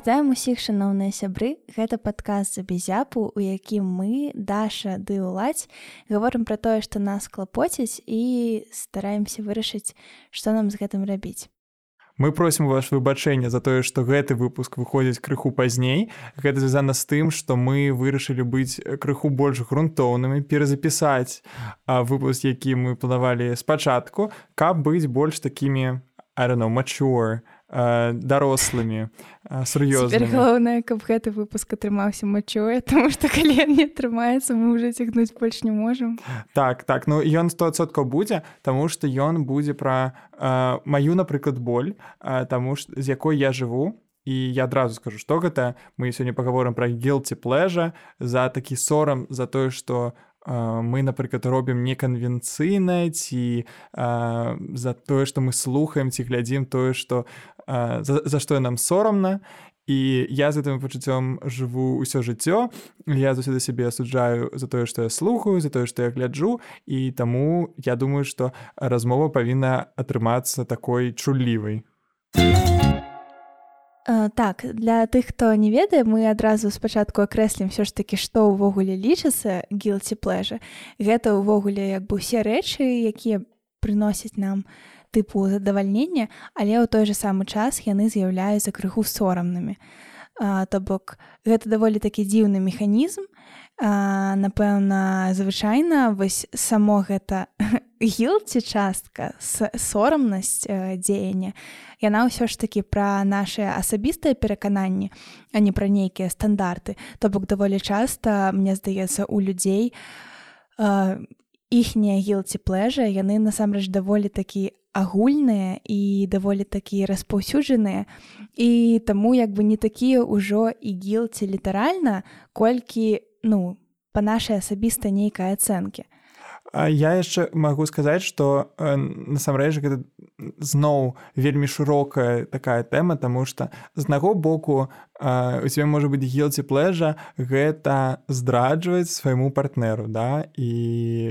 Вітаем усіх шаноўныя сябры. Гэта падказ за безяпу у якім мы даша ды уладзь гаворым пра тое што нас клапоціць і стараемся вырашыць што нам з гэтым рабіць. Мы просім ваш выбачэнне за тое што гэты выпуск выходзіць крыху пазней. Гэта звязана з тым што мы вырашылі быць крыху больш грунтоўнымі перазапісаць выпуск які мы планавалі спачатку каб быць больш такімі know, mature дарослымі сур'ёзна галоўнае каб гэты выпуск атрымаўся мачуе тому что калі не атрымаецца мы уже цягнуць больш не можам так так ну ён стосотка будзе тому что ён будзе пра маю напрыклад боль таму ж з якой я жыву і я адразу скажу што гэта мы сёння паговорым пра гелці плежа за такі сорам за тое што у мы напрыклад робім неканвенцыйна ці а, за тое што мы слухаем ці глядзім тое што а, за, за што нам сорамна і я з гэтым пачуццём жыву ўсё жыццё я заўсёды сябе асуджаю за тое што я слухаю за тое што я гляджу і таму я думаю што размова павінна атрымацца такой чуллівай так для тых хто не ведае мы адразу спачатку акрэслім все ж такі што ўвогуле лічыцца гілці плежа гэта ўвогуле як бы усе рэчы якія прыносяць нам тыпу задавальнення але ў той же самы час яны з'яўляюцца крыху сорамнымі. То бок гэта даволі такі дзіўны механізм. Напэўна звычайна вось само гэта гілці частка сорамнасць дзеяння яна ўсё ж такі пра наши асабістыя перакананні а не пра нейкія стандарты. То бок даволі часта мне здаецца у людзей іхнія гілці плежа яны насамрэч даволі такі агульныя і даволі такі распаўсюджаныя і таму як бы не такія ўжо і гілці літаральна колькі ну па нашай асабіста нейкай ацэнкі я яшчэ магу сказаць што э, насамрэч гэта зноў вельмі шырокая такая тэма тому что з наго боку у тебе можа быць гілці плежа гэта здраджваць свайму партнеру да і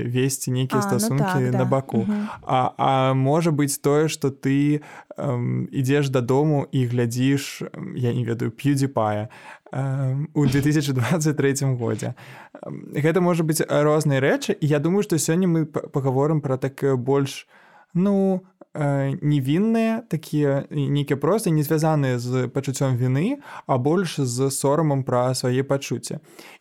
весці нейкія стасункі ну так, на да. баку угу. а, а можа быць тое что ты ідзеш дадому і глядзіш я не ведаю п'юдзіпая у 2023 годзе гэта можа быць розныя рэчы я думаю што сёння мы паговорым пра такое больш ну невінныя такія нейкія проста не звязаныя з пачуццём віны а больш з сорамам пра свае пачуцці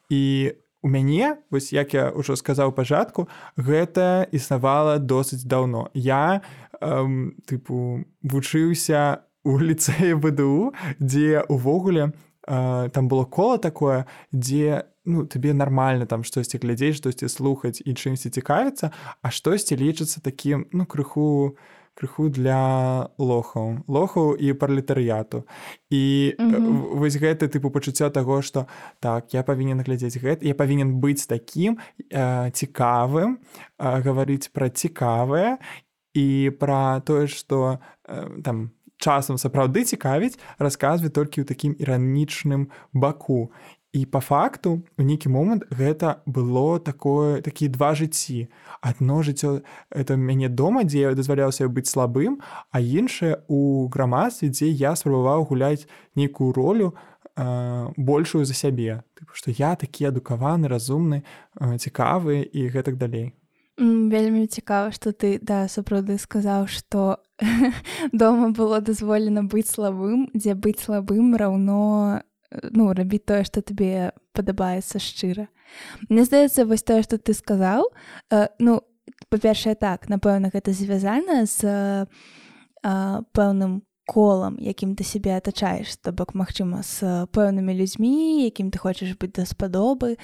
і у мяне вось як я ўжо сказаў пачатку гэта існавала досыць даўно. Я эм, тыпу вучыўся у ліцэі ВДУ дзе увогуле у там было кола такое дзе ну табе нармальна там штосьці глядзець штосьці слухаць і чымсьці цікавіцца а штосьці лічыцца такім ну крыху крыху для лохаў лохаў і пралетарыяту і mm -hmm. вось гэты тыпу пачуцця таго што так я павінен глядзець гэта я павінен быць такім э, цікавым э, гаварыць пра цікавае і пра тое што э, там часам сапраўды цікавіць расказвае толькі ў такім іранічным баку. І по факту у нейкі момант гэта было такое такія два жыцці. Адно жыццё это мяне дома дзе я дазваляўся быць слабым а іншае у грамадстве дзе я спрабаваў гуляць нейкую ролю э, большую за сябе. Што я такі адукаваны разумны э, цікавы і гэтак далей вельмі цікава што ты да сапраўды сказаў што дома было дазволена быць слабым дзе быць слабым раўно ну рабіць тое што табе падабаецца шчыра. Мне здаецца вось тое што ты сказаў э, ну па-першае так напэўна гэта звязана з э, пэўным колам якім ты сябе атачаеш то бок магчыма з пэўнымі людзьмі якім ты хочаш быць даспадобы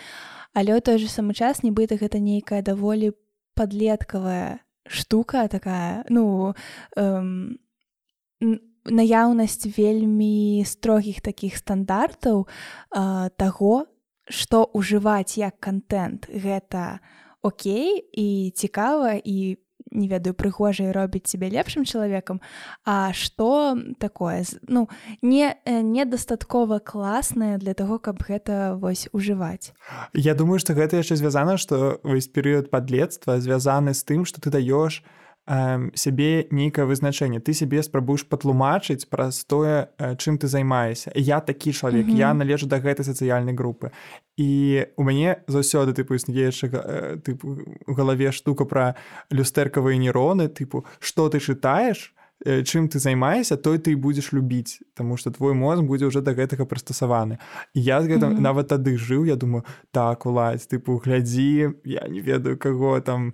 але ў той же самы час нібыта гэта нейкая даволі подлеткавая штука такая ну эм, наяўнасць вельмі строгіх такіх стандартаў э, таго што ўжываць як контент гэта Окей і цікава і не ведаю прыгожай робіць себе лепшым чалавекам А што такое? Ну не недастаткова класнае для того каб гэта вось ужываць. Я думаю что гэта яшчэ звязана что вось перыяд падлецтва звязаны з тым что ты даешь э, сябе нейкае вызначэнне ты сябе спрабуеш патлумачыць праз тое чым ты займаешся я такі чалавек mm -hmm. я належу да гэтай сацыяльнай групы і у мяне заўсёды тыпу існуе яшчэ тыпу у галаве штука пра люстэркавыя нейроны тыпу што ты чытаеш чым ты займаешся той ты будзеш любіць Таму что твой мозг будзе уже до гэтага прыстасаваны я з гэтым mm -hmm. нават тады жыў я думаю так уладзь тыпу глядзі я не ведаю каго там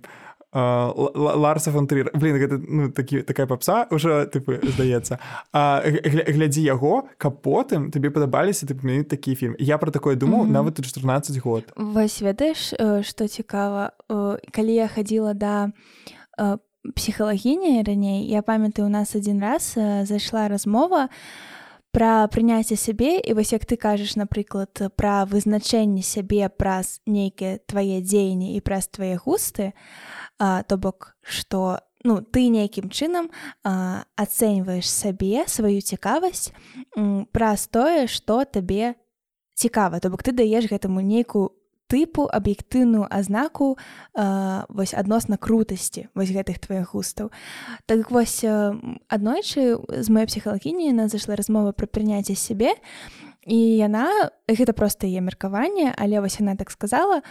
ларса фонтры блин гэта ну такі такая папса уже тыпы здаецца глядзі яго каб потым табе падабаліся ты памяніць такі фільм я про такое думаў mm -hmm. нават 14 год. Вось ведаеш что цікава калі я хадзіла да по псіхалагіняй раней я памятаю у нас адзін раз э, зайшла размова пра прыняцце сябе і вось як ты кажаш напрыклад пра вызначэнне сябе праз нейкія твае дзеянні і праз твае густы то бок што ну ты нейкім чынам ацэньваеш сабе сваю цікавасць праз тое што табе цікава. То бок ты даеш гэтаму нейкую тыпу аб'ектыўную азнаку э, вось адносна крутасці вось гэтых тваіх густаў. Так вось э, аднойчы з маёй псіхалагіні на зайшла размова пра прыняцце сябе. і яна гэта проста яе меркаванне але вось яна так сказала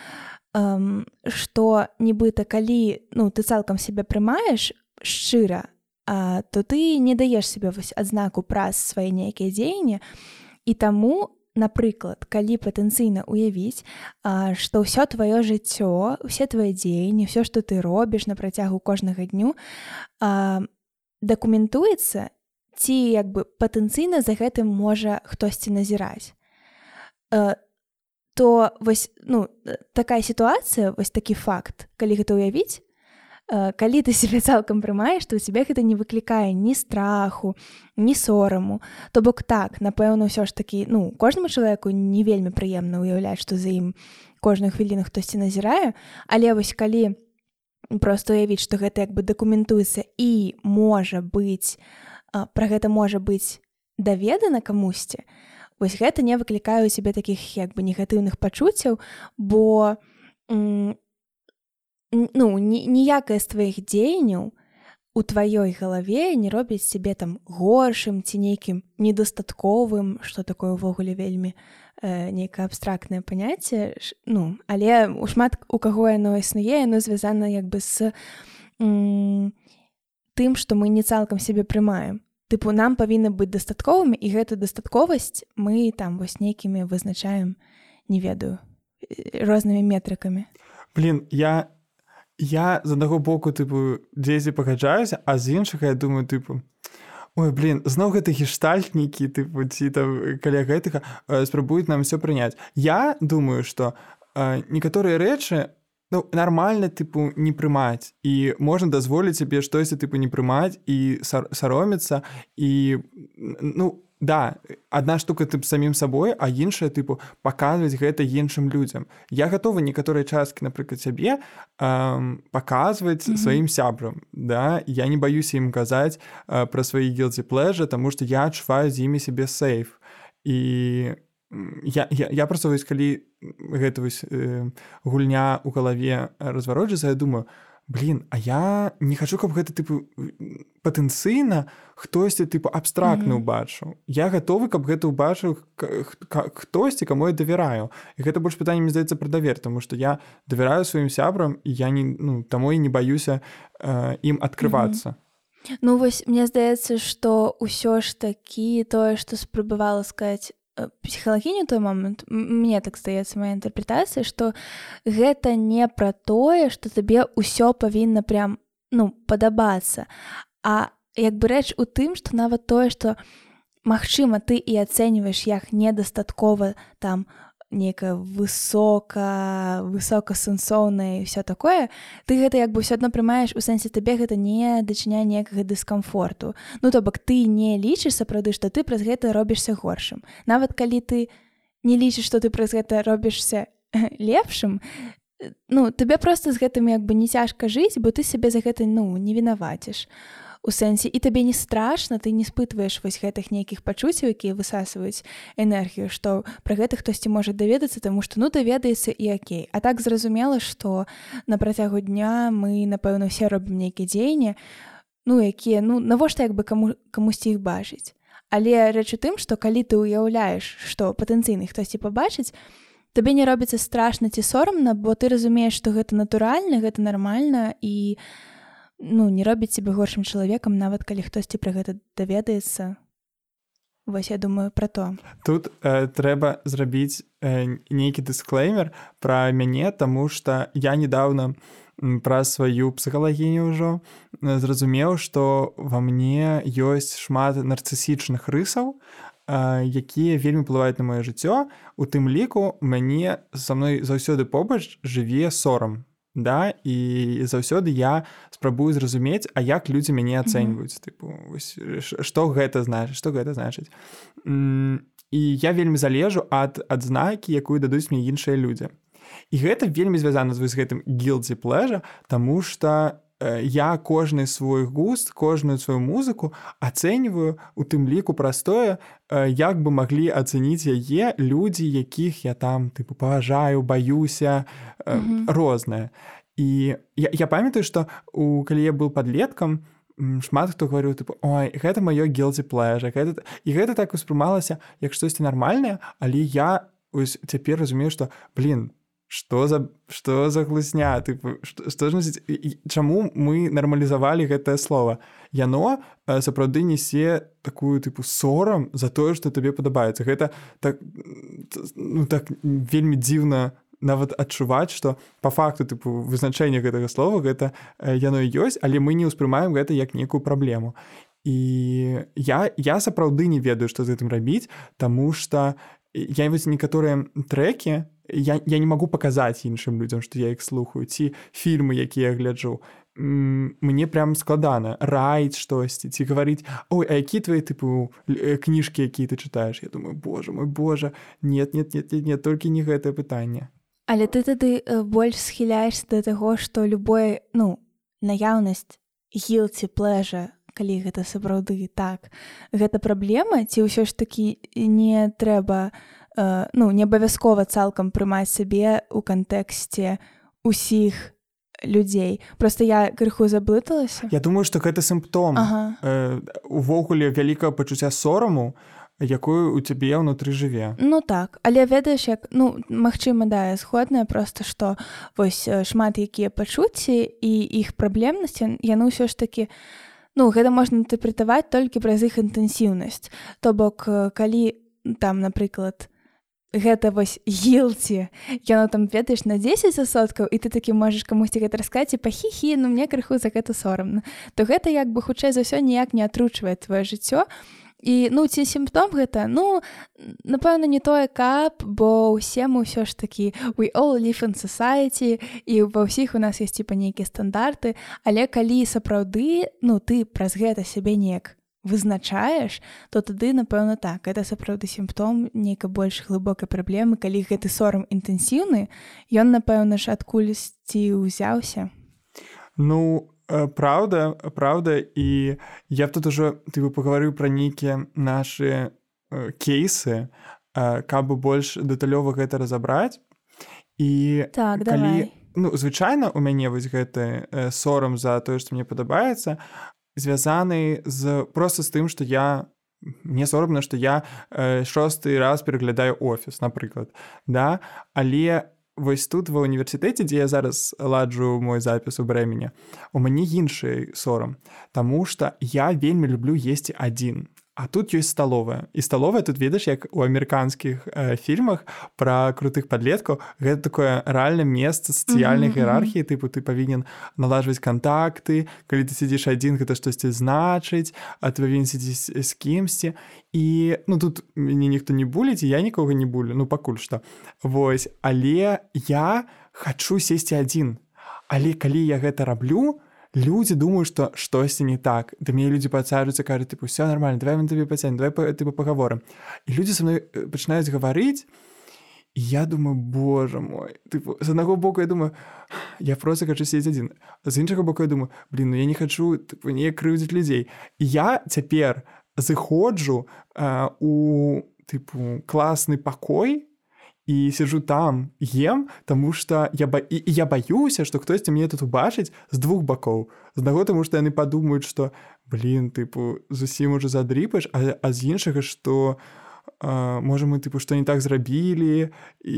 што э, нібыта калі ну ты цалкам сябе прымаеш шчыра а, то ты не даеш себе вось адзнаку праз свае нейкія дзеянні і таму напрыклад калі патэнцыйна уявіць што ўсё тваё жыццё усе твае дзеянні все што ты робіш на працягу кожнага дню а, дакументуецца ці як бы патэнцыйна за гэтым можа хтосьці назіраць. А, то вось ну такая сітуацыя вось такі факт калі гэта ўявіць Э, калі ты себе цалкам прымаеш то у тебе гэта не выклікае ні страху ні сораму. То бок так напэўна ўсё ж такі ну кожнаму чалавеку не вельмі прыемна ўяўляць што за ім кожную хвіліну хтосьці назірае. Але вось калі просто уявіць што гэта як бы дакументуецца і можа быць пра гэта можа быць даведана камусьці. Вось гэта не выклікаю у себе таких як бы негатыўных пачуццяў бо ну ніякае з тваіх дзеянняў у тваёй галаве не робіць сябе там горшым ці нейкім недастатковым что такое увогуле вельмі э, нейкае абстрактнае паняцце ну але у шмат у каго яно існуе яно звязана як бы з тым што мы не цалкам сябе прымаем. Тыпу нам павінны быць дастатковымі і гэту дастатковасць мы там вось нейкімі вызначаем не ведаю рознымі метрыкамі. Блин я я з аднаго боку тыпу дзесьці пагаджаюся а з іншага я думаю тыпу ой блин зноў гэта гештальтнікі тыпу ці там каля гэтага спрабуюць нам все прыняць я думаю что некаторыя рэчы ну нармальна тыпу не прымаць і можна дазволіць сябе штосьці тыпу не прымаць і саромецца і ну да одна штука ты самім сабой а іншая тыпу паказваць гэта іншым людзям я гатовы некаторыя часткі напрыклад цябе паказваць mm -hmm. сваім сябрам да. Я не баюся ім казаць пра свае гілці плэжа тому что я адчуваю з імі сябе сейф. І я, я, я просто вось калі гэта вось э, гульня ў галаве развароджацца я думаю блин а я не хачу каб гэта тыпу патэнцыйна хтосьці тыпу абстрактна ўбачыў mm -hmm. я гатовы каб гэта ўбачыў хтосьці каму я давяраю і гэта больш пытанне здаецца пра давер тому что я давяраю сваім сябрам і я не ну таму і не баюся э, ім адкрывацца mm -hmm. Ну вось мне здаецца што ўсё ж такі тое што спрабавала сказаць псіхалагіню той момант мне так стаецца моя інтэрпрэтацыя што гэта не пра тое што табе ўсё павінна прям ну падабацца а як бы рэч у тым што нават тое што магчыма ты і ацэньваеш як недастаткова там у нейкая высока высокасэнсоўная все такое ты гэта як бы ўсё адно прымаеш у сэнсе табе гэта не дачыня некага дыскамфорту ну то бок ты не лічыш сапраўды што ты праз гэта робішся горшым нават калі ты не лічыш што ты праз гэта робішся лепшым ну табе просто з гэтым як бы не цяжка жыць бо ты сябе за гэта ну не вінаваціш у сэнсе і табе не страшна ты не спытваеш вось гэтых нейкіх пачуццяў якія высасваюць энергію што пра гэта хтосьці можа даведацца таму што ну даведаецца і окей а так зразумела што на працягу дня мы напэўна все робім нейкія дзеянні ну якія ну навошта як бы каму камусьці іх бачыць. Але рэч у тым што калі ты ўяўляеш што патэнцыйны хтосьці пабачыць табе не робіцца страшна ці сорамна бо ты разумееш што гэта натуральна гэта нармальна і у ну не робіць себе горшым чалавекам нават калі хтосьці пра гэта даведаецца. Вось я думаю про то. Тут э, трэба зрабіць э, нейкі дысклеймер пра мяне тому что я недавно пра сваю псіхалагіню ўжо зразумеў что во мне ёсць шмат нарцысічных рысаў э, якія вельмі плываюць на маё жыццё. У тым ліку мяне са мной заўсёды побач жыве сорам да і заўсёды я спрабую зразумець а як людзі мяне ацэньваюць. Mm -hmm. тыпу што гэта значыць што гэта значыць. І я вельмі залежу ад адзнакі якую дадуць мне іншыя людзі. І гэта вельмі звязана з гэтым гілдзі плежа тому что я кожны свой густ кожную сваю музыку ацэньваю у тым ліку простое як бы маглі ацэніць яе людзі якіх я там тыпу паважаю баюся mm -hmm. рознае і я, я памятаю что у калі я был подлеткам шмат хто говорю тыпу ой гэта маё гелдзі плежа гэта і гэта так успрымалася як штосьці нармальнае але я ось цяпер разумею что блин что за что за глусня ты что ж чаму мы нармалізавалі гэтае слово? Яно э, сапраўды несе такую тыпу сорам за тое что табе падабаецца. Гэта так ну так вельмі дзіўна нават адчуваць что по факту тыпу вызначэння гэтага слова гэта э, яно ёсць але мы не ўспрымаем гэта як некую праблему. І я я сапраўды не ведаю што з гэтым рабіць тому что я вось некаторыя трекі я, я не магу паказаць іншым людзям што я іх слухаю. Ці фільмы якія я гляджу мне прям складана раіць штосьці ці гаварыць ой а які твои тыпу э, кніжкі якія ты чытаеш я думаю Боже мой Божа нет нет нет нет, нет толькі не гэтае пытанне але ты тады больш схіляешься да таго што любое ну наяўнасць гілці плежа калі гэта сапраўды так. Гэта праблема ці ўсё ж такі не трэба не э, ну не абавязкова цалкам прымаць сабе ў кантэксце усіх людзей. Просто я крыху заблыталася. Я думаю что гэта сімптом ага. э, увогуле вялікае пачуцця сораму якую у цябе ўнутры жыве. Ну так але ведаеш як ну магчыма да згодная просто что вось шмат якія пачуцці і іх праблемнасці яны ўсё ж таки ну гэта можна інтэрпрэтаваць толькі праз іх інтэнсіўнасць. То бок калі там напрыклад гэта вось гілці яно там ведаеш на 10 соткаў і ты такі можаш камусьці гэта расказаць і пахіхі ну мне крыху за гэта сорамна то гэта як бы хутчэй за ўсё ніяк не атручвае твоё жыццё і ну ці сімптом гэта ну напэўна не тое кап бо ўсе мы ўсё ж такі we all live in society і ва ўсіх у нас ёсць типа нейкія стандарты. Але калі сапраўды ну ты праз гэта сябе неяк вызначаеш то тады напэўна так. Это сапраўды сімптом нейка больш глыбокай праблемы калі гэты сорам інтэнсіўны ён напэўна ж адкульсьці ўзяўся. Ну правда правда і я б тут ужо ты бы пагаварыў пра нейкія нашы кейсы каб бы больш дэталёва гэта разабраць і так калі ну звычайна у мяне вось гэты сорам за тое што мне падабаецца звязаны з просто з тым что я не сорамна что я э, шосты раз пераглядаю офіс напрыклад да. Але вось тут ва універсітэце дзе я зараз ладжу мой запіс у брэмені у мяне іншы сорам Таму что я вельмі люблю есці адзін А тут ёсць сталовая і сталовая тут ведаш як у амерыканскіх э, фільмах пра крутых падлеткаў. Гэта такое рэальна месца сацыяльнай іерархіі. Тыпу ты павінен налажваць кантакты. Калі ты сядзіш адзін гэта штосьці значыць. А ты павінен сядзіць з кімсьці. І ну тут мне ніхто не буліць я нікога не булю. Ну пакуль што. Вось. Але я хачу сесці адзін. Але калі я гэта раблю то люди думают что штосьці не так. Да мне люди пацаюцца кажуць тыпу все нормально давай мы табе пацянь давай ты паговорам і люди со мной пачынаюць гаварыць і я думаю Боже мой тыпу, з аднаго боку я думаю я просто хочу сесть адзін з іншага боку я думаю блин ну я не хочу не крыўдзіць людзей я цяпер зыходжу у тыпу класны пакой і сижу там ем тому что я ба... і, я баюся что хтосьці мне тут убачыць з двух бакоў з аднаго тому что яны падумаюць что блин тыпу зусім уже задрыпаеш а, а з іншага что можа мы тыпу што не так зрабілі і,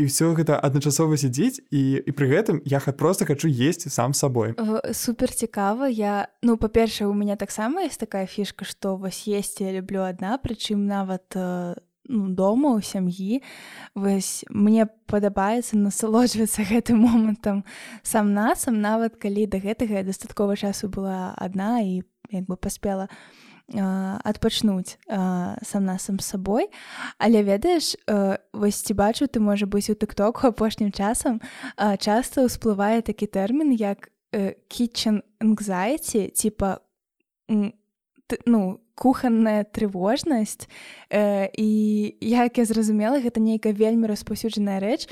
і ўсё гэта адначасова сядзіць і, і пры гэтым я просто хочу есці сам сабой супер цікава я ну па-першае у меня таксама есть такая фішка што вось есці люблю адна прычым нават ну, дома у сям'і вось мне падабаецца насалоджвацца гэтым момантам сам насам нават калі да гэтага дастаткова часу была адна і як бы паспела у адпачнуць сам насам з сабой. Але ведаеш вось ці бачу ты можа быць у тыктоку апошнім часам часта ўсплывае такі тэрмін як kitchen anxiety типа ну куханная трывожнасць э, і як я зразумела гэта нейкая вельмі распаўсюджаная рэч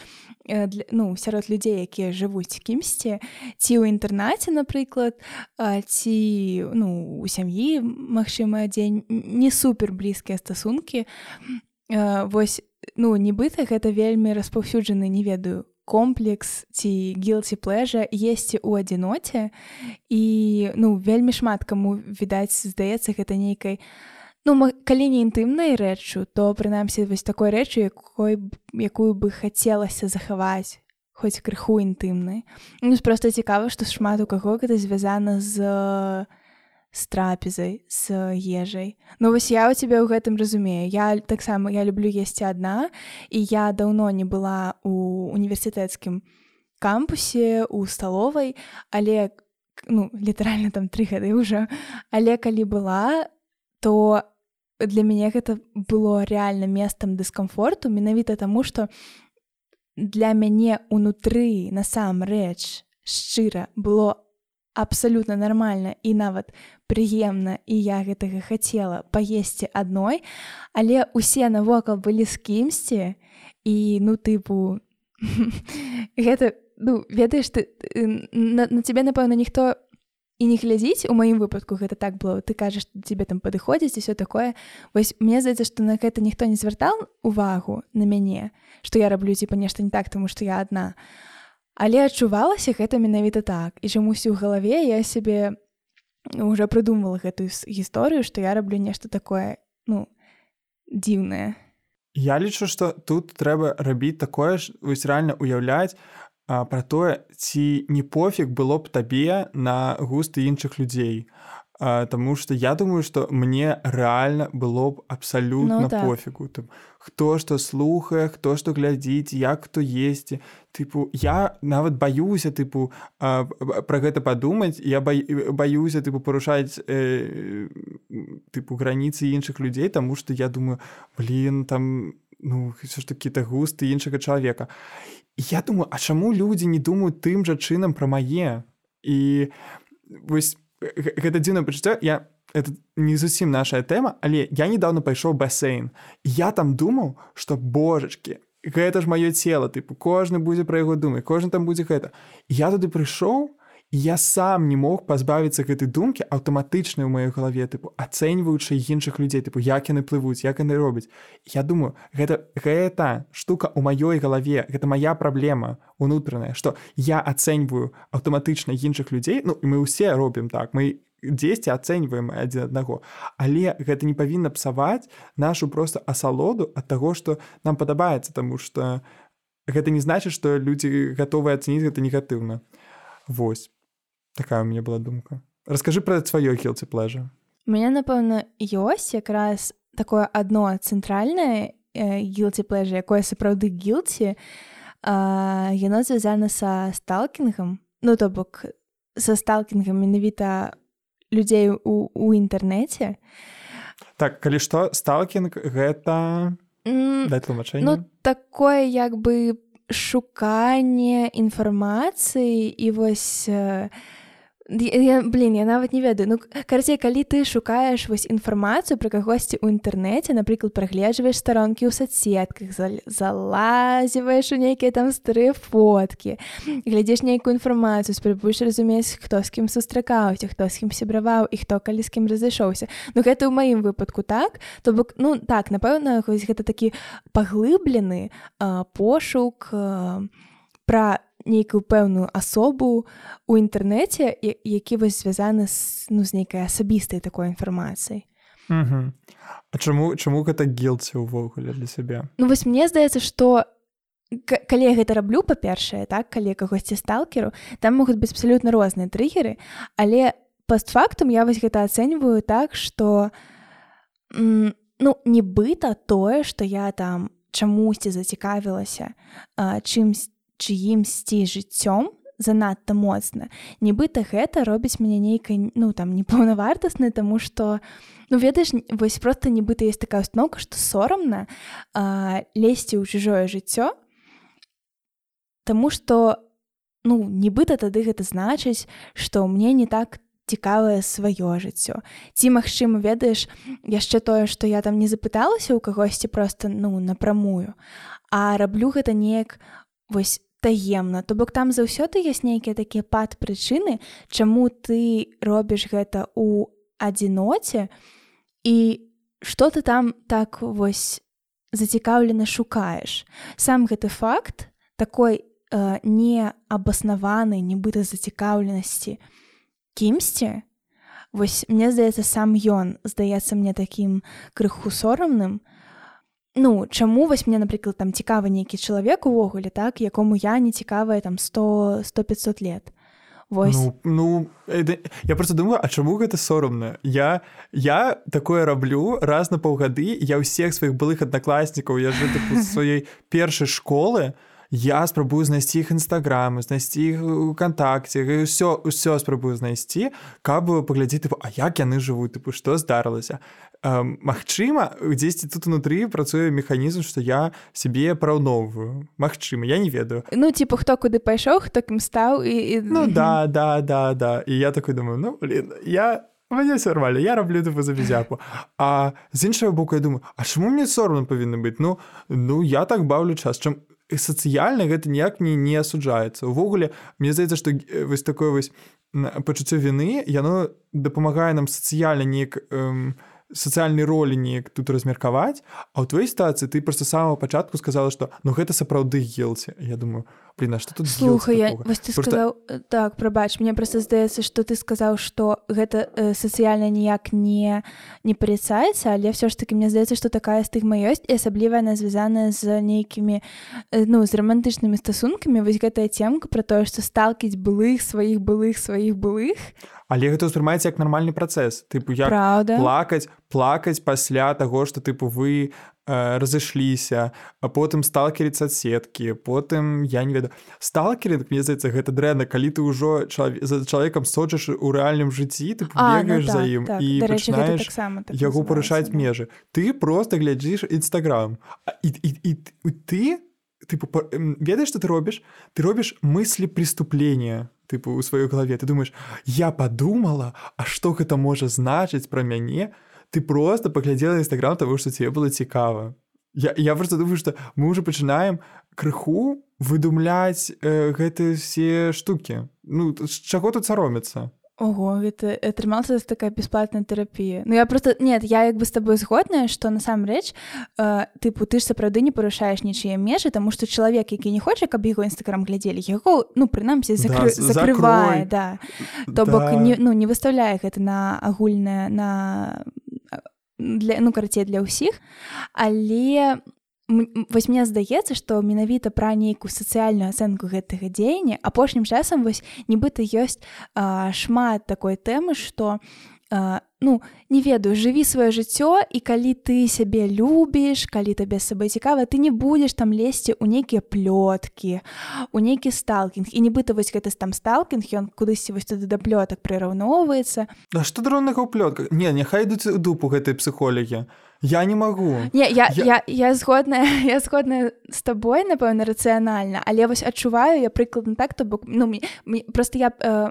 э, для, ну сярод людзей якія жывуць кімсьці ці ў інтэрнаце напрыклад э, ці ну у сям'і магчыма дзень не супер блізкія стасункі. Э, вось ну нібыта гэта вельмі распаўсюджаны не ведаю комплекс ці гілці плэжа есці ў адзіноце і ну вельмі шмат каму відаць здаецца гэта нейкай ну калі не інтымнай рэччу то прынамсі вось такой рэчы якой якую бы хацелася захаваць хоць крыху інтымнай. Ну просто цікава што шмат у каго гэта звязана з з трапезай з ежай Ну вось я у тебя ў гэтым разумею. Я таксама я люблю есці адна і я даўно не была у універсітэцкім кампусе у сталовай але ну літаральна там тры гады ўжо. Але калі была то для мяне гэта было рэальна месцам дыскамфорту менавіта таму што для мяне унутры насамрэч шчыра было абсалютна нармальна і нават прыемна і я гэтага хацела паесці адной, але усе навокал былі з кімсьці і ну тыпу гэта ну, ведаеш ты на, цябе напэўна ніхто і не глядзіць у маім выпадку гэта так было ты кажаш тебе там падыходзіць і все такое. Вось мне здаецца што на гэта ніхто не звяртал увагу на мяне што я раблю ціпа нешта не так тому што я адна. а Але адчувалася гэта менавіта так і чамусь у галаве я сябе уже прыдумала гэтую гісторыю, што я раблю нешта такое ну дзіўнае. Я лічу, што тут трэба рабіць такое ж вось рэальна уяўляць пра тое, ці не пофіг было б табе на густы іншых людзей. Таму што я думаю, што мне рэальна было б абсалютна ну, так. пофігу там хто што слухае, хто што глядзіць, як хто есці. Тыпу я нават баюся тыпу пра гэта падумаць, я баюся тыпу парушаць э, тыпу граніцы іншых людзей, таму што я думаю блин там ну ўсё ж такі-то густы іншага чалавека. Я думаю, а чаму людзі не думаюць тым жа чынам пра мае і вось гэта дзіўна пачуццё я это не зусім наша тэма але я недавно пайшоў басейн я там думаў что божачки гэта ж маё цело тыпу кожны будзе пра яго думаць кожны там будзе гэта я туды прыйшоў я сам не мог пазбавіцца гэтай думкі аўтаматычнай у маёй галаве тыпу ацэньваючы іншых людзей тыпу як яны плывуць як яны робяць я думаю гэта гэта штука у маёй галаве гэта моя праблема унутраная что я ацэньваю аўтаматычна іншых людзей ну і мы ўсе робім так мы дзесьці ацэньваем адзін аднаго але гэта не павінна псаваць нашу просто асалоду ад таго што нам падабаецца таму что гэта не значыць што людзі гатовы ацэніць гэта негатыўна Вось такая у меня была думка. Расскажы пра сваё хілцы плэжа. Мяне напэўна ёсць якраз такое адно цэнтральнае гілці плэжа якое сапраўды гілці яно звязана са сталкінгам ну то бок са сталкінгам менавіта людзей у, у інтэрнэце так калі што сталкінг гэта mm, тлумачэнне ну такое як бы шуканне інфармацыі і вось я, блин я нават не ведаю. Ну карцей калі ты шукаеш вось інфармацыю пра кагосьці ў інтэрнэце напрыклад прагледжваеш старонкі ў соцсетках залазіваеш у нейкія там старыя фоткі глядзеш нейкую інфармацыю спрабуеш разумець хто з кім сустракаўся хто з кім сябраваў і хто калі з кім разышоўся Ну гэта ў маім выпадку так то бок ну так напэўна хоць гэта такі паглыблены пошук пра нейкую пэўную асобу у інтэрнэце які вось звязаны з ну з нейкай асабістай такой інфармацыяй. А чаму чаму гэта гілці ўвогуле для сябе? Ну вось мне здаецца што калі я гэта раблю па-першае так калі кагосьці сталкеру там могуць быць абсалютна розныя трыггеры але постфактум я вось гэта ацэньваю так што ну нібыта тое што я там чамусьці зацікавілася чымсь чыімсьці жыццём занадта моцна. Нібыта гэта робіць мяне нейкай ну там непаўнавартасны таму што ну ведаеш вось просто нібыта есть такая установка што сорамна лезці ў чужое жыццё Таму што ну нібыта тады гэта значыць што мне не так цікавае сваё жыццё. Ці магчыма ведаеш яшчэ тое што я там не запыталася ў кагосьці просто ну напрамую а раблю гэта неяк вось таемна то бок там заўсёды ёсць нейкія такія пад прычыны чаму ты робіш гэта у адзіноце і что ты там так вось зацікаўлена шукаеш. Сам гэты факт такой э, не абаснаваны нібыта зацікаўленасці кімсьці вось мне здаецца сам ён здаецца мне такім крыху сорамным Ну чаму вось мне напрыклад там цікавы нейкі чалавек увогуле так якому я не цікавая там 100 100 500 лет Вось. Ну, ну это, я просто думаю а чаму гэта сорамна я я такое раблю раз на паўгады я ўсех сваіх былых аднакласнікаў я жы сваёй першай школы я спрабую знайсці іх нстаграмы знайсці кантакце ўсё ўсё спрабую знайсці каб паглядзець а як яны жывуць тыпу што здарылася. Магчыма дзесьці тут унутры працуе механізм што я сябе параўноўваю Магчыма я не ведаю. Ну типа хто куды пайшоў хто кім стаў і, і... Ну да да да да. І я такой думаю ну блин, я мне нормально я раблю тупо за бізяку А з іншага боку я думаю А чаму мне соромна павінна быць ну ну я так баўлю час чым сацыяльна гэта ніяк не не асуджаецца увогуле мне здаецца што вось такое вось пачуццё віны яно дапамагае нам сацыяльна неяк эм, сацыяльнай ролі неяк тут размеркаваць а ў твоей сітуацыі ты просто самого пачатку сказала что ну гэта сапраўды елці я думаю блин что тут слухай я вось ты просто... сказаў э, так прабач мне просто здаецца что ты сказаў что гэта э, сацыяльна ніяк не не парицаецца але все ж таки мне здаецца что такая стыгма ёсць і асабліва она звязаная з нейкімі э, ну з романтычнымі стасункамі вось гэтая темка про тое что сталкіць былых сваіх былых сваіх былых. Але гэта ўспрымаецца як нармальны працэс. Тыпу я Правда? плакаць плакаць пасля таго што тыпу вы разышліся а потым сталкерыць сеткі потым я не ведаю. Сталкеринг мне здаецца гэта дрэнна калі ты ўжо чалав... за чалавекам сочыш у рэальным жыцці ты бегаеш ну, за ім так, так. і пачынаеш так яго парушаць да. межы. Ты просто глядзіш нстаграм і, і, і, і ты тыпу ведаеш што ты робіш? Ты робіш мыслі преступления тыпу у сваёй галаве. Ты думаешь я подумала а что гэта можа значыць пра мяне ты просто паглядзела нстаграм того что тебе было цікава я, я просто думаю что мы уже пачынаем крыху выдумляць э, гэтыя все штуки. Ну з чаго тут саромецца Ого гэта атрымалася такая бясплатная тэрапія Ну я просто нет я як бы з табой згодная што насамрэч э, тыпу ты ж сапраўды не парушаеш нічые межы таму што чалавек які не хоча каб яго нстаграм глядзелі яго ну прынамсі закры... да, закрывае да. То бок да. не, ну не выставляе гэта на агульнае на для ну карацей для ўсіх але вось мне здаецца што менавіта пра нейкую сацыяльную ацэнку гэтага дзеяння апошнім часам вось нібыта ёсць а, шмат такой тэмы што ну не ведаю жыві сваё жыццё і калі ты сябе любіш калі табе з сабой цікава ты не будзеш там лезці ў нейкія плёткі у нейкі сталкінг і нібыта вось гэты там сталкінг ён кудысьці вось туды да плётак прыраўноўваецца А што дроннага ў плётках? Не няхай ідуць у дупу гэтай псіхолагі я не магу не я, я... я, я згодная я згодная з табой напэўна рацыянальна але вось адчуваю я прыкладна так то бок ну мне, мне просто я э,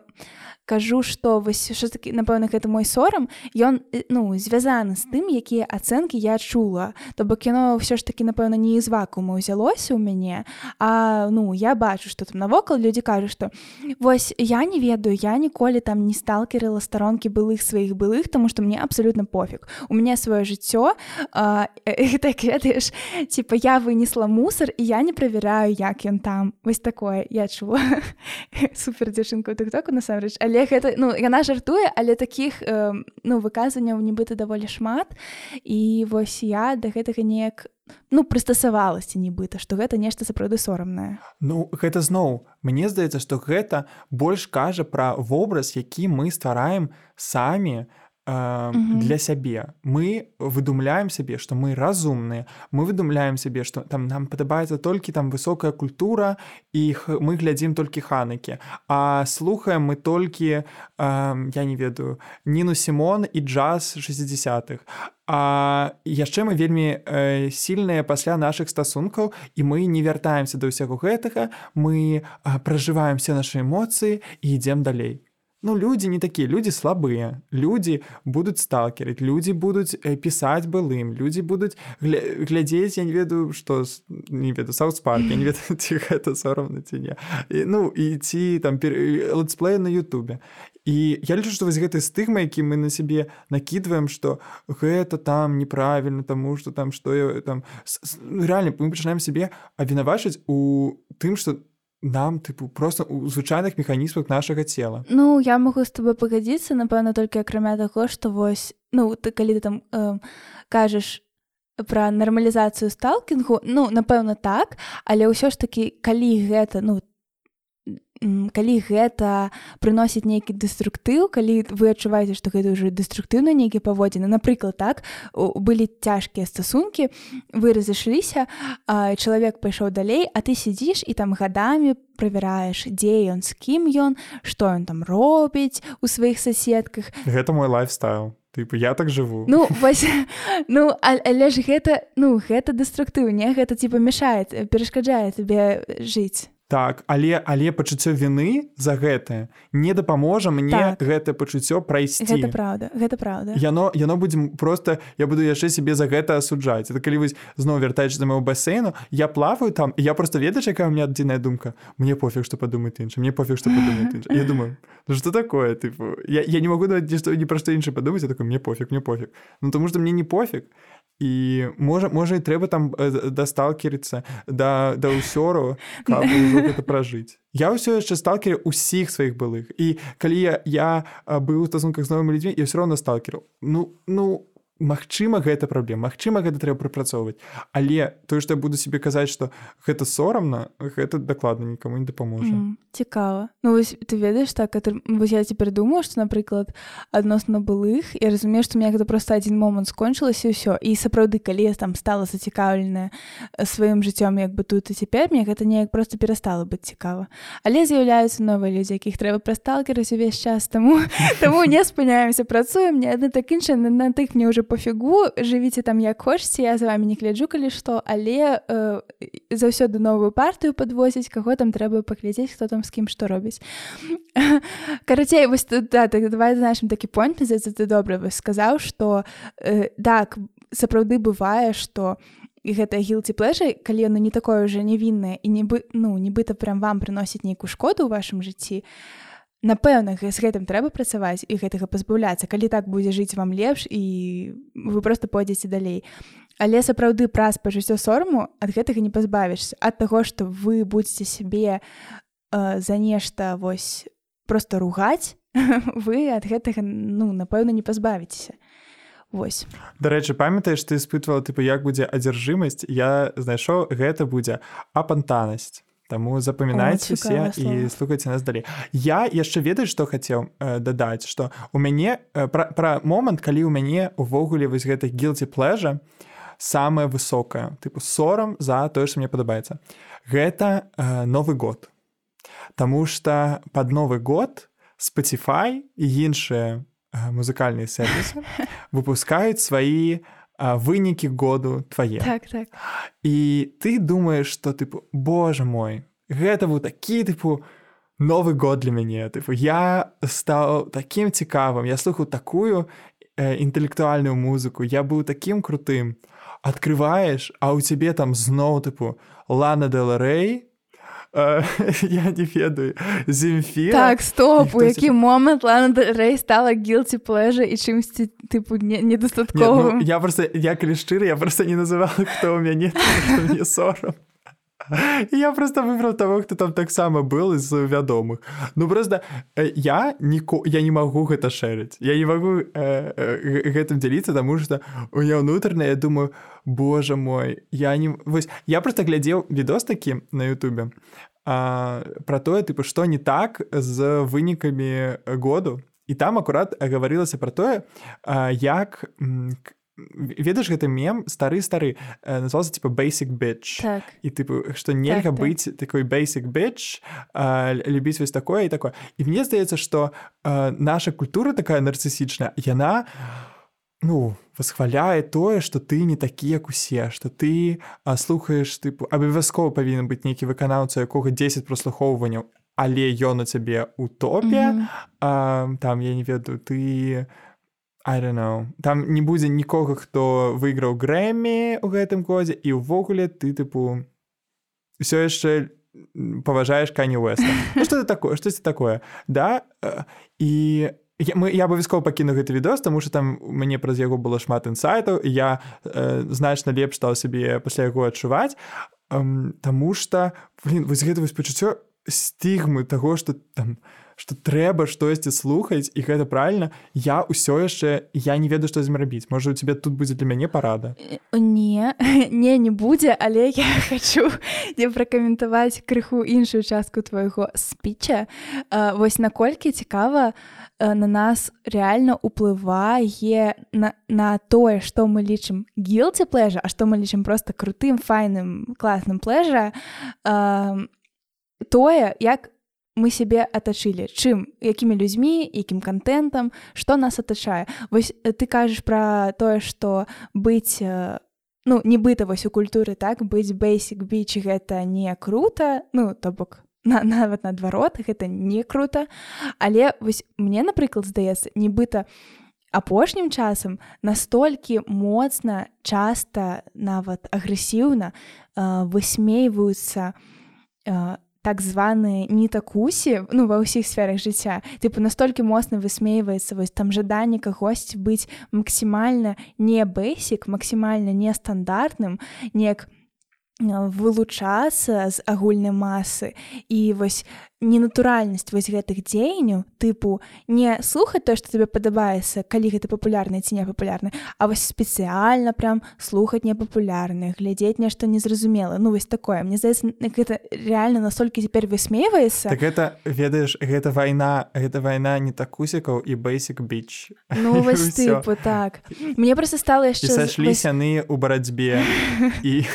кажу что вось що таки напэўна гэта мой сорам. Ён ну звязаны з тым якія ацэнкі я чула. То бок яно ўсё ж таки напэўна не з вакуума ўзялося ў мяне а ну я бачу что там навокал людзі кажуць что вось я не ведаю я ніколі там не сталкерыла старонкі былых сваіх былых тому что мне абсолютно пофиг у меня сваё жыццё так ведаеш типа я вынесла мусор і я не правяраю як ён там вось такое я чула. Супер дзяўчынку тык току насамрэч. Але гэта ну яна жартуе але таких э, ну выказанняў нібыта даволі шмат і вось я да гэтага неяк ну прыстасавалася нібыта што гэта нешта сапраўды сорамнае. Ну гэта зноў мне здаецца што гэта больш кажа пра вобраз які мы ствараем самі э, для сябе мы выдумляем сябе што мы разумныя мы выдумляем сябе што там нам падабаецца толькі там высокая культура іх мы глядзім толькі ханыкі а слухаем мы толькі э, я не ведаю ніну сімон і джаз 60-х А яшчэ мы вельмі э, сильныя пасля нашых стасункаў і мы не вяртаемся да ўсяго гэтага мы э, пражываем все нашы эмоцыі і ідзем далей Ну людзі не такія людзі слабыя людзі будуць сталкерыць людзі будуць э, пісаць былым людзі будуць гля... глядзець я не ведаю што не веду саутспарк не ведаю ці гэта сорамна ці не і, ну і ці там пер... летсплей на Ютубе. І я лічу што вось гэты стыгма які мы на сябе накідваем што гэта там неправільна таму што там што я там реально мы пачынаем сябе абвінавачыць у тым што нам тыпу просто у звычайных механізмах нашага цела Ну я могу з тобой пагадзіцца напэўна толькі акрамя таго што вось ну ты калі ты там э, кажаш пра нармалізацыю сталкінгу ну напэўна так але ўсё ж такі калі гэта ну калі гэта прыносіць нейкі дэструктыў калі вы адчуваеце што гэта ўжо дэструктыўна нейкі паводзіны напрыклад так былі цяжкія стасункі вы разышліся чалавек пайшоў далей а ты сядзіш і там гадамі правяраеш дзе ён з кім ён што ён там робіць у сваіх соседках гэта мой лайфстайл. Тыпу, я так жыву. Ну вось, ну але ж гэта ну гэта дэструктыў не? Гэта типа мешает перашкаджае тебе жыць так але але пачуццё вины за гэтае не дапаможа мне так. гэта пачуццё прайсці. Гэта правда гэта правда яно яно будзе просто я буду яшчэ себе за гэта асуджаць. Это калі вось зноў вяртаеш за моего басейну я плаваю там я просто ведаеш якая у меня адзіная думка? Мне пофиг что падумаць інша мне пофиг что я думаю ну что такое тыпу? Я, я не могу даваць нешта не пра што інша падумаць такой мне пофиг мне пофиг ну тому что мне не пофиг і можа можа і трэба там дасталкерыцца да да ўсёру гэта пражыць я ўсё яшчэ сталкеры ўсіх сваіх былых. І калі я я быў у стасунках з новымі людзьмі я все роўна сталкеру ну ну Магчыма гэта праблема Магчыма гэта трэба прапрацоўваць. Але тое што я буду себе казаць што гэта сорамна гэта дакладна нікому не дапаможа. Mm, цікава. Ну вось ты ведаеш так это, вось я цяпер думаю што напрыклад адносна былых я разумею што мне гэта просто адзін момант скончылася ўсё і сапраўды калі я там стала зацікаўленая сваім жыццём як бы тут і цяпер мне гэта неяк просто перастала быць цікава. Але з'яўляюцца новыя людзі якіх трэба прасталкераць увесь час таму таму не спыняемся працуем мне адны так іншыя на, тых мне ўжо пофігу жывіце там як хочце я за вами не гляджу калі што але э, заўсёды новую партыю падвозіць каго там трэба паглядзець хто там з кім што робіць карацей вось тут да, так давай нашим такі понт ты добра вы сказаў что э, так сапраўды бывае что гэта гілці плэжай калі яно не такое уже невіннае і нібы ну нібыта прям вам прыносіць нейкую шкоду ў вашым жыцці то напэўна з гэтым трэба працаваць і гэтага пазбаўляцца. Калі так будзе жыць вам лепш і вы просто пойдзеце далей. Але сапраўды праз пажыццё сорму ад гэтага не пазбавішся. Ад таго што вы будзеце сябе э, за нешта вось просто ругаць вы ад гэтага ну напэўна не пазбавіцеся. Вось. Дарэчы памятаеш ты испытывала тыпу як будзе адзяржымасць я знайшоў гэта будзе апантанасць Таму запамінайце все і слухайце нас далей. Я яшчэ ведаю, што хацеў э, дадаць, што у мяне э, пра, пра момант, калі ў мяне увогуле вось гэта гілці плэжа самае высокае тыпу сорам за тое, што мне падабаецца. Гэта э, новы год. Таму што пад новы год Spotify і іншыя э, музыкальныя сервісы выпускаюць свае вынікі году твае так, так. і ты думаешь что тыпу Боже мой гэта быў такі тыпу новы год для мяне тыпу я стаў такім цікавым я слухаў такую э, інтэлектуальную музыку я быў такім крутым. Открываешь а у цябе там зноў тыпу лана деларэй я не ведаю. Земфі так стоп у які момант лана рэй стала гілці плэжа і чымсьці тыпу недастаткова ну, я просто я калі шчыры я просто не называла хто ў мяне сорам я просто выбрал того хто там таксама был з вядомых. Ну просто э, я ніко я не могу гэта шэрыць я не могу э, э, гэтым дзяліцца тому что у меня ўнутрана я думаю Боже мой я не вось я просто глядзеў відос такі на Ютубе про тое тыпу што не так з вынікамі году. І там акурат гаварылася про тое як ведаеш гэты мем стары стары э, назывался типа basic bitch так. і тыпу што нельга так, быць так. такой basic bitch любіць вось такое і такое і мне здаецца што наша культура такая нарцысічная яна ну восхваляе тое што ты не такі як усе што ты а, слухаеш тыпу абавязкова павінен быць нейкі выканаўца якога 10 прослухоўванняў але ён у цябе у топе mm -hmm. а, там я не ведаю ты I don't know. Там не будзе нікога, хто выйграў грэмі ў гэтым годзе і ўвогуле ты тыпу ўсё яшчэ паважаеш кані Уэста. Ну, што такое штосьці такое да і я, мы я абавязкова пакіну гэты відос тому что там мяне праз яго было шмат інсайтаў я э, значна лепш стаў сябе пасля яго адчуваць э, Таму что вось гэта вось пачуццё стигмы таго что там что трэба штосьці слухаць і гэта правильно я ўсё яшчэ я не ведаю што з рабіць. Можа у тебе тут будзе для мяне парада? Не не не будзе але я хочу не пракаментаваць крыху іншую частку твайго спіча. Вось наколькі цікава на нас реально уплывае на, на тое што мы лічым гілці плэжа А што мы лічым просто крутым файным класным плэжа тое як мы сябе атачылі чым якімі людзьмі якім контентам что нас атачае вось э, ты кажаш про тое что быць э, ну нібыта вось у культуры так? Быць бейсик біч гэта не круто ну то бок на нават наадварот гэта не круто. Але вось мне напрыклад здаецца нібыта апошнім часам настолькі моцна часта нават агрэсіўна э, высмейваюцца на так званыя нітакусі ну ва ўсіх сферах жыцця тыпу настолькі моцна высмейваецца вось там жаданне кагосьці быць максімальна не бэсік максімальна нестандартным неяк вылучацца з агульнай масы і вось ненатуральнасць вось гэтых дзеянняў тыпу не слухаць то што тебе падабаецца калі гэта папулярна ці не папулярны А вось спецыяльна прям слухаць непапулярных глядзець нешта незразумела ну вось такое. Мне здаецца гэта реально настолькі цяпер высмейваецца так это ведаеш гэта вайна гэта вайна не такусікаў і бейсик біч ну вось тыпу, так. Мне просто стала яшчэ сашлі яны у барацьбе і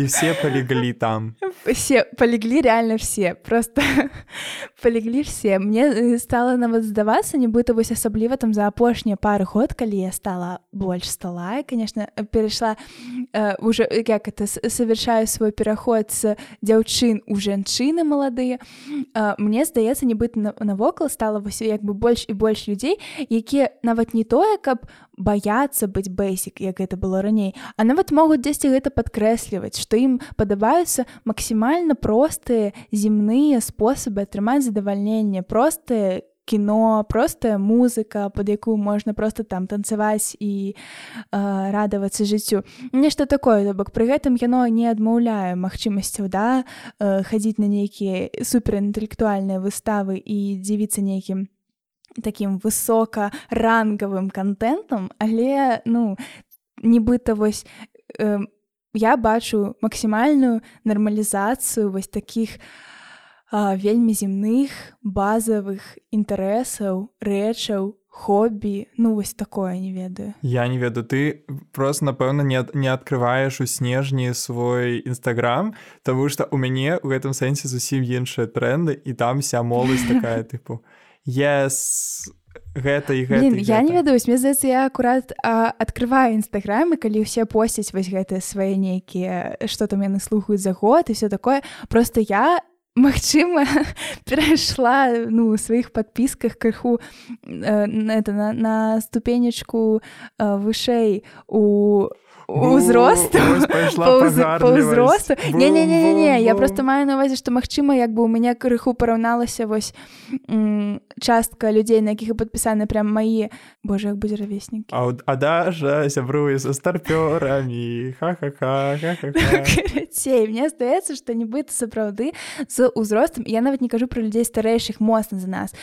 і все полеглі там. Все полеглі реально все. Просто полеглі все. Мне э, стала нават здавацца нібыта вось асабліва там за апошнія пары год калі я стала больш стала конечно перайшла э, уже як это совершаю свой пераход з дзяўчын у жанчыны маладыя э, мне здаецца нібыта навокал стала вось як бы больш і больш людзей якія нават не тое каб баяцца быць бейсік як гэта было раней а нават могуць дзесьці гэта падкрэсліваць што ім падабаюцца максімальна простыя земныя спосабы атрымаць задавальненне простыя кіно простая музыка под якую можна просто там танцаваць і э, радавацца жыццю нешта такое то бок пры гэтым яно не адмаўляе магчымасцяў да? Э, хадзіць на нейкія суперінтэлектуальныя выставы і дзівіцца нейкім таким высокарангавым контентам але ну нібыта вось э, я бачу максімальную нармалізацыю вось таких э, вельмі земных базавых інтарэсаў рэчаў хобі. Ну вось такое не ведаю. Я не ведаю. Ты просто напэўна не не открываешь у снежні свой нстаграм тому что у мяне у гэтым сэнсе зусім іншыя тренды і там ся моладзь такая тыпу yes гэта і гэта, Блин, і я гэта. не ведаю мне здаецца я акурат а, адкрываю нстаграм і калі ўсе посцяць вось гэтыя свае нейкія што там яны слухаюць за год і все такое просто я Магчыма перайшла ну у сваіх падпісках крыху э, это, на, на ступенечку э, вышэй у узросту пайшла ўзросту не не не не не я просто маю на увазе што магчыма як бы у мяне крыху параўналася вось частка людзей на якіх і падпісаны прям маі Боже як будзе равеснікі А, Даша сябруе са старпёрамі ха-ха-ха ха-ха-ха. карацей мне здаецца што нібыта сапраўды з узростам я нават не кажу пра людзей старэйшых моцна за нас.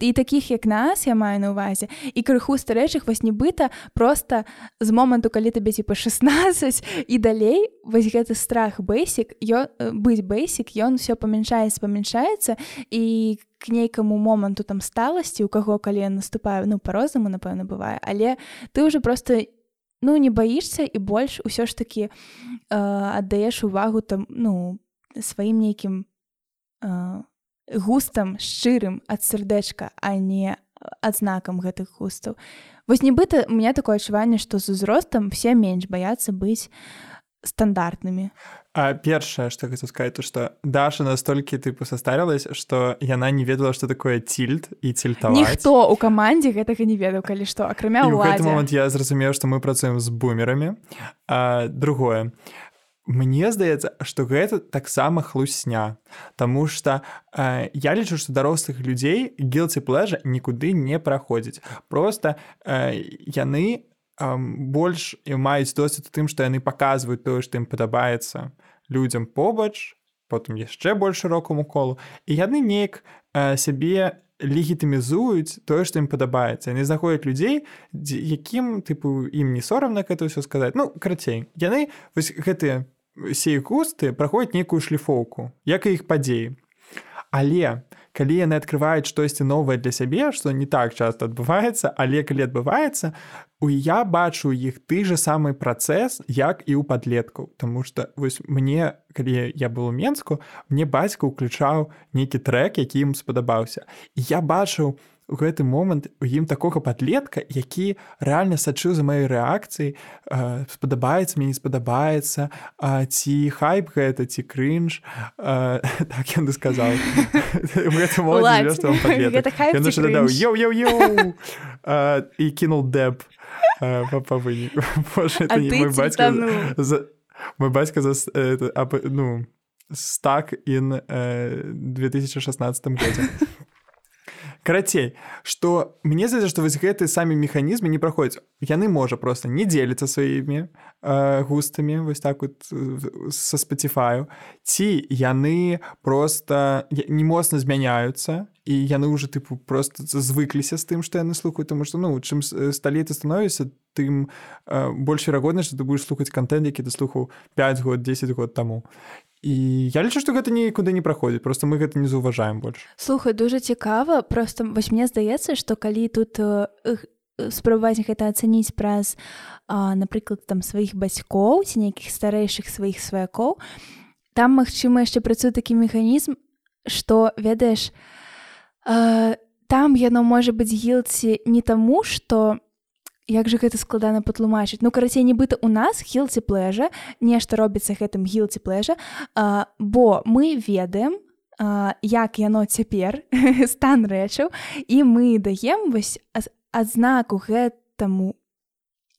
І такіх як нас я маю на увазе і крыху старэйшых вось нібыта просто з моманту калі табе типа 16 і далей вось гэты страх бейсік ён быць бейсік ён все памяншаецца памяншаецца і к нейкаму моманту там сталасці у каго калі я наступаю ну по-рознаму напэўна бывае але ты уже просто ну не баішся і больш усё ж таки э, аддаеш увагу там ну сваім нейкім э, густам шчырым ад сардэчка а не адзнакам гэтых густаў вось нібыта у меня такое адчуванне што з узростам все менш баяцца быць стандартнымі А першае што хочу сказаць то што Даша настолькі тыпу состарилась што яна не ведала што такое цільд і цільтаваць ніхто у камандзе гэтага не ведаў калі што акрамя ў момант я зразумеў што мы працуем з бумерамі а, другое Мне здаецца што гэта таксама хлусня Таму што э, я лічу што дарослых людзей гілці плэжа нікуды не праходзіць. Просто э, яны э, больш і маюць досвед у тым што яны паказваюць тое што ім падабаецца людзям побач потым яшчэ больш шырокаму колу. І яны неяк э, сябе легітымізуюць тое што ім падабаецца. Яны знаходзяць людзей дзе- якім тыпу ім не сорамна гэта ўсё сказаць. Ну карацей яны вось гэтыя сей густы праходзяць нейкую шліфоўку як і іх падзеі але калі яны открываюць штосьці новае для сябе што не так часто адбываецца але калі адбываецца у я бачу іх ты же самы працэс як і ў падлеткаў. Таму что вось мне калі я был у менску мне бацька ўключаў нейкі трек які ім спадабаўся. І я бачыў у гэты момант у ім такога падлетка які рэальна сачыў за маёй рэакцыяй э, спадабаецца мне не спадабаецца а, ці хайп гэта ці крынж э, так ён сказаў йоу-йоу і кінул дэб э, па выніку а мой бацька мой бацька за ну стак ін э, 2016 годзе карацей что мне здаецца што вось гэты самі механізмы не праходзяць яны можа просто не дзеліцца сваімі э, густамі вось так вот э, со спаціфаю ці яны просто не моцна змяняюцца і яны уже тыпу просто звыкліся з тым што яны слухаюць тому что ну чым сталей ты становішся тым э, больш верагодна што ты будешь слухаць контент які ты слухаў 5 год 10 год таму і я лічу што гэта нікуды не праходзіць просто мы гэта не заўважаем больш слухай дужа цікава просто вось мне здаецца што калі тут спрабаваць гэта ацаніць праз напрыклад там сваіх бацькоў ці нейкіх старэйшых сваіх сваякоў там магчыма яшчэ працуе такі механізм што ведаеш там яно можа быць гілці не таму што як же гэта складана патлумачыць? Ну карацей нібыта у нас хілці плэжа нешта робіцца гэтым гілці плэжа а, бо мы ведаем а, як яно цяпер стан рэчаў і мы даем вось адзнаку гэтаму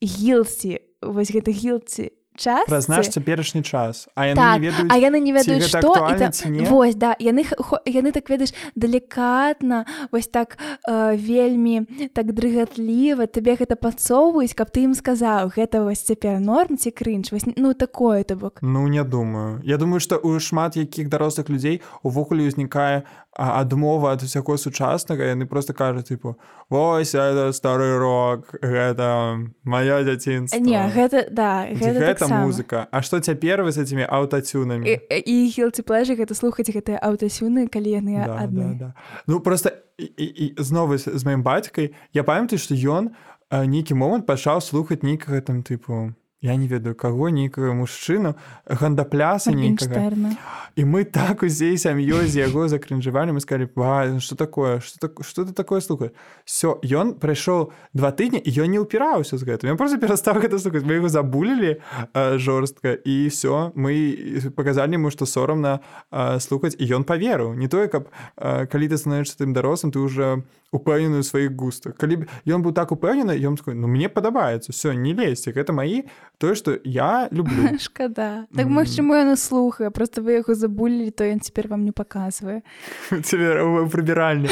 гілці вось гэта гілці час праз наш цяперашні час. А яны так, не ведаюць а яны не ведаюць гэта што там не? вось да. Яны яны так ведаеш далікатна вось так э, вельмі так дрыгатліва табе гэта пацоўваюць каб ты ім сказаў гэта вось цяпер норм ці крынж вось ну такое то бок Ну не думаю. Я думаю што у шмат якіх дарослых людзей увогуле ўзнікае адмова ад усяго сучаснага яны просто кажуць типу вось это стары рок гэта маё дзяцінства не гэта да Ці гэта, гэта таксама. музыка А што цяпер вы з этими аўтацюнамі і, і хілці плэжы гэта слухаць гэтыя аўтасюны калі яны да, адны да, да. Ну просто і, знову з, маім бацькай я памятаю што ён э, нейкі момант пачаў слухаць нейкага там тыпу я не ведаю каго нейкага мужчыну гандапляса нейкага. І мы так усей сям'ёй з яго закрынжавалі мы сказали что такое что так что ты такое слухай все ён прайшоў два тыдні ён не ўпіраўся з гэтым. Я просто перастаў гэта слухаць. Мы его забулілі жорстка і все мы показалі ему что сорамна слухаць і ён поверыў не тое каб калі ты становішся тым дарослым ты уже упэўнены ў сваіх густах. Калі б ён быў так упэўнены ён такой ну мне падабаецца все не лезьце гэта маі тое что я люблю. Шкада так магчыма яна слухае просто вы яго забулілі то ён цяпер вам не паказвае прыбіральні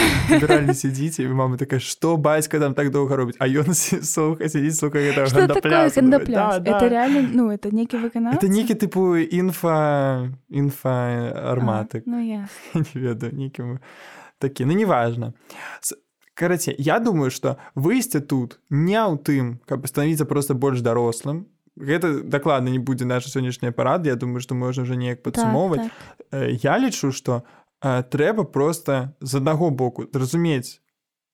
сядзіце мама такая что бацька там так доўга робіць а ён слуха сядзіць слуха это реально ну это некі выкана это некі тыпу інфа інфа арматы ну я не ведаю нейкім такі ну неважно. Карацей я думаю что выйсце тут не ў тым каб становіцца просто больш дарослым гэта дакладна не будзе наша сённяшняя парада Я думаю что можна уже неяк падсумоўваць. так, так. я лічу что трэба просто з аднаго боку зразумець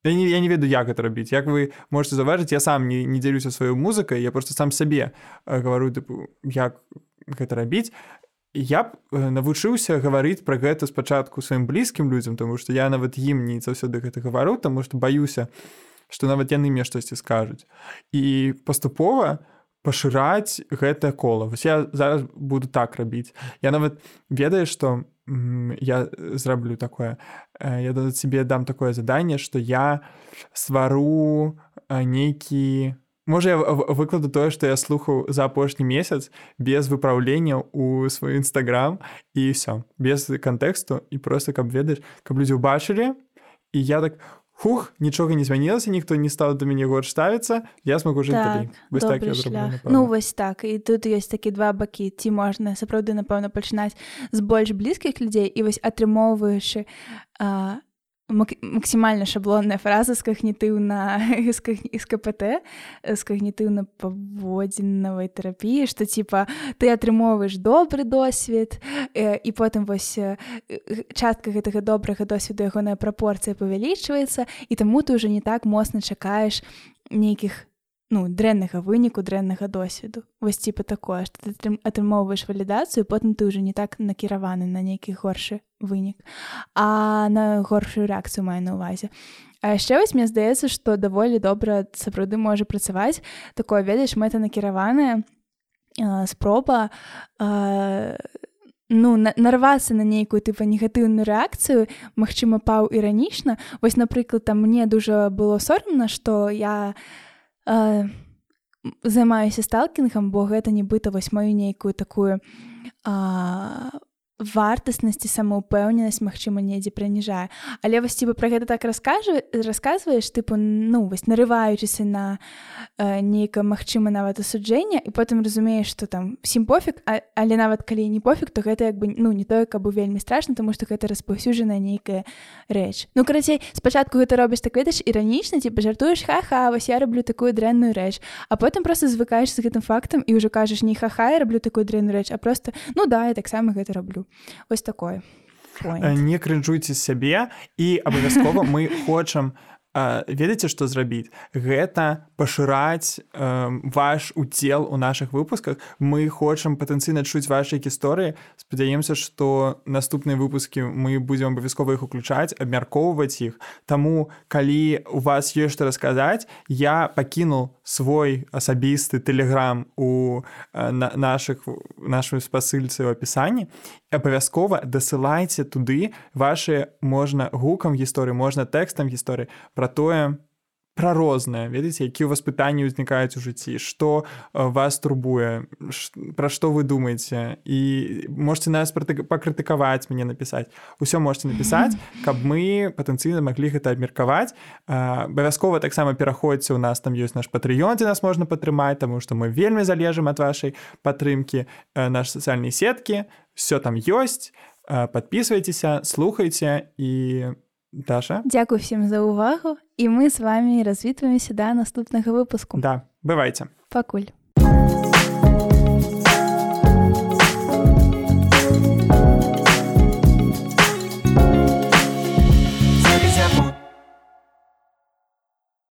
я не, я не ведаю як это рабіць. Як вы можете заўважыць я сам не, не дзелюся сваёй музыкай я просто сам сабе гавару тыпу як гэта рабіць. Я б навучыўся гаварыць пра гэта спачатку сваім блізкім людзям тому что я нават ім не заўсёды гэта гавару тому что баюся что нават яны мне штосьці скажуць. І паступова пашыраць гэта кола. Вось я зараз буду так рабіць. Я нават ведаю что я зраблю такое. Я да цябе дам такое заданне что я свару нейкі Можа я выкладу тое, што я слухаў за апошні месяц без выпраўлення ў свой нстаграм і ўсё без кантэксту і просто каб ведаеш, каб людзі ўбачылі. І я так хух нічога не змянілася, ніхто не стаў да мяне горш ставіцца, я смогу жыць так, вось так зраблю, Ну вось так. І тут ёсць такі два бакі ці можна сапраўды напэўна пачынаць з больш блізкіх людзей і вось атрымоўваючы максімальна шаблонная фраза з когнітыўна з КПТ з когнітыўна-паводзінавай тэрапіі што типа ты атрымоўваеш добры досвед і потым вось частка гэтага добрага досведу ягоная прапорцыя павялічваецца і таму ты ўжо не так моцна чакаеш нейкіх ну дрэннага выніку дрэннага досведу вось типа такое што ты атрымоўваеш валідацыю потым ты ўжо не так накіраваны на нейкі горшы вынік а на горшую рэакцыю маю на увазе А яшчэ вось мне здаецца што даволі добра сапраўды можа працаваць такое ведаеш мэта накіраваная спроба а, ну на, нарвацца на нейкую тыпа негатыўную рэакцыю Мачыма паў іранічна вось напрыклад там мне дужа было сорамна што я не э, займаюся сталкінгам бо гэта нібыта вось маю нейкую такую э, вартаснасць і самаўпэўненасць магчыма недзе прыніжае. Але вось ці бы пра гэта так раскажу расказваеш тыпу ну вось нарываючыся на э, нейкае магчыма нават асуджэння і потым разумееш што там сім пофіг але нават калі не пофіг то гэта як бы ну не тое каб вельмі страшна тому што гэта распаўсюджаная нейкая рэч. Ну карацей спачатку гэта робіш так ведаеш іранічна ці пажартуеш ха-ха вось я раблю такую дрэнную рэч а потым просто звыкаеш з гэтым фактам і ўжо кажаш не ха-ха я раблю такую дрэнную рэч а просто ну да я таксама гэта раблю ось такое не крынжуйце сябе і абавязкова мы хочам ведаеце што зрабіць гэта пашыраць э, ваш удзел у наших выпусках. Мы хочам патэнцыйна чуць вашай гісторыі. Спадзяемся што наступныя выпускі мы будзем абавязкова іх уключаць абмяркоўваць іх. Таму калі у вас ёсць што расказаць я пакінул свой асабісты тэлеграм у э, на наших нашу спасыльцы ў апісанні абавязкова дасылайце туды ваши можна гукам гісторыі можна тэкстам гісторыі пра тое пра рознае ведаеце які у вас пытанні ўзнікаюць у жыцці што э, вас турбуе пра што вы думаеце? І можете нас пакрытыкаваць мне напісаць. Усё можете напісаць каб мы патэнцыйна маглі гэта абмеркаваць. Абавязкова таксама пераходзьце у нас там ёсць наш патрыён дзе нас можна падтрымаць таму што мы вельмі залежым ад вашай падтрымкі э, наш сацыяльнай сеткі. Все там ёсць. Подписывайтеся слухайте і Даша? Дякую всім за увагу і мы з вами развітваемся да наступнага выпуску Да бывайце пакуль